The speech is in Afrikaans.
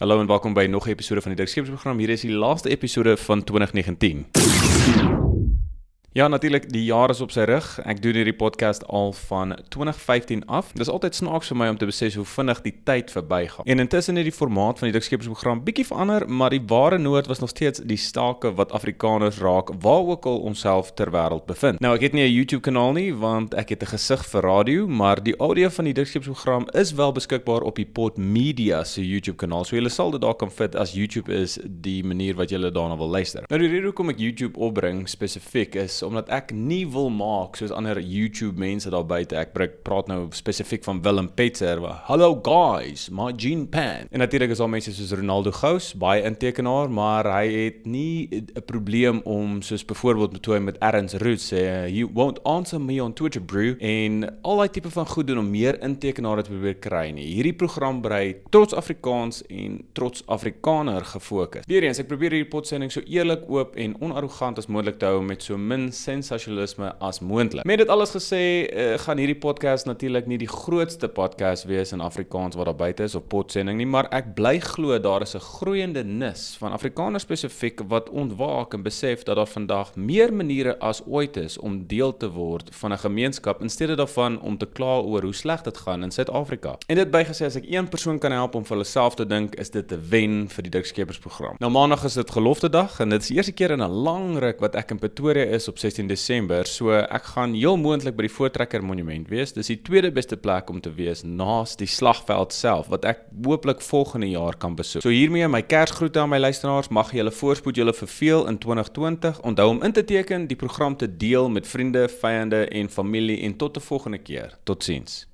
Hallo en welkom by nog 'n episode van die Dikskepersprogram. Hier is die laaste episode van 2019. Ja, natuurlik, die jaar is op sy rug. Ek doen hierdie podcast al van 2015 af. Dit is altyd snaaks vir my om te besef hoe vinnig die tyd verbygaan. En intussen het die formaat van die Dikskepersprogram bietjie verander, maar die ware nood was nog steeds die stake wat Afrikaners raak waar ook al onsself ter wêreld bevind. Nou, ek het nie 'n YouTube kanaal nie want ek het 'n gesig vir radio, maar die audio van die Dikskepersprogram is wel beskikbaar op die Pod Media se YouTube kanaal. So jy sal dit daar kan fit as YouTube is die manier wat jy daarna wil luister. Nou die rede hoekom ek YouTube opbring spesifiek is omdat ek nie wil maak soos ander YouTube mense daar buite. Ek praat nou spesifiek van Willem Petzer. Hallo guys, my Gene Pan. En natuurlik is daar mense soos Ronaldo Gous, baie intekenaar, maar hy het nie 'n probleem om soos byvoorbeeld toe met Erns Roots sê you won't answer me on Twitter bro en al daai tipe van goed doen om meer intekenaars te probeer kry nie. Hierdie program brei trots Afrikaans en trots Afrikaner gefokus. Weereens, ek probeer hierdie potsending so eerlik, oop en onarrogant as moontlik te hou met so min sensasionalisme as moontlik. Met dit alles gesê, uh, gaan hierdie podcast natuurlik nie die grootste podcast wees in Afrikaans wat daar buite is op potsending nie, maar ek bly glo daar is 'n groeiende nis van Afrikaners spesifiek wat ontwaak en besef dat daar vandag meer maniere as ooit is om deel te word van 'n gemeenskap in steede daarvan om te kla oor hoe sleg dit gaan in Suid-Afrika. En dit bygesê as ek een persoon kan help om vir hulle self te dink, is dit 'n wen vir die Dikskeppers program. Nou maandag is dit gelofte dag en dit is die eerste keer in 'n lang ruk wat ek in Pretoria is op 16 Desember. So ek gaan heel moontlik by die Voortrekker Monument wees. Dis die tweede beste plek om te wees naas die slagveld self wat ek hooplik volgende jaar kan besoek. So hiermee my Kersgroete aan my luisteraars. Mag julle voorspoed julle verveel in 2020. Onthou om in te teken, die program te deel met vriende, vyande en familie en tot 'n volgende keer. Totsiens.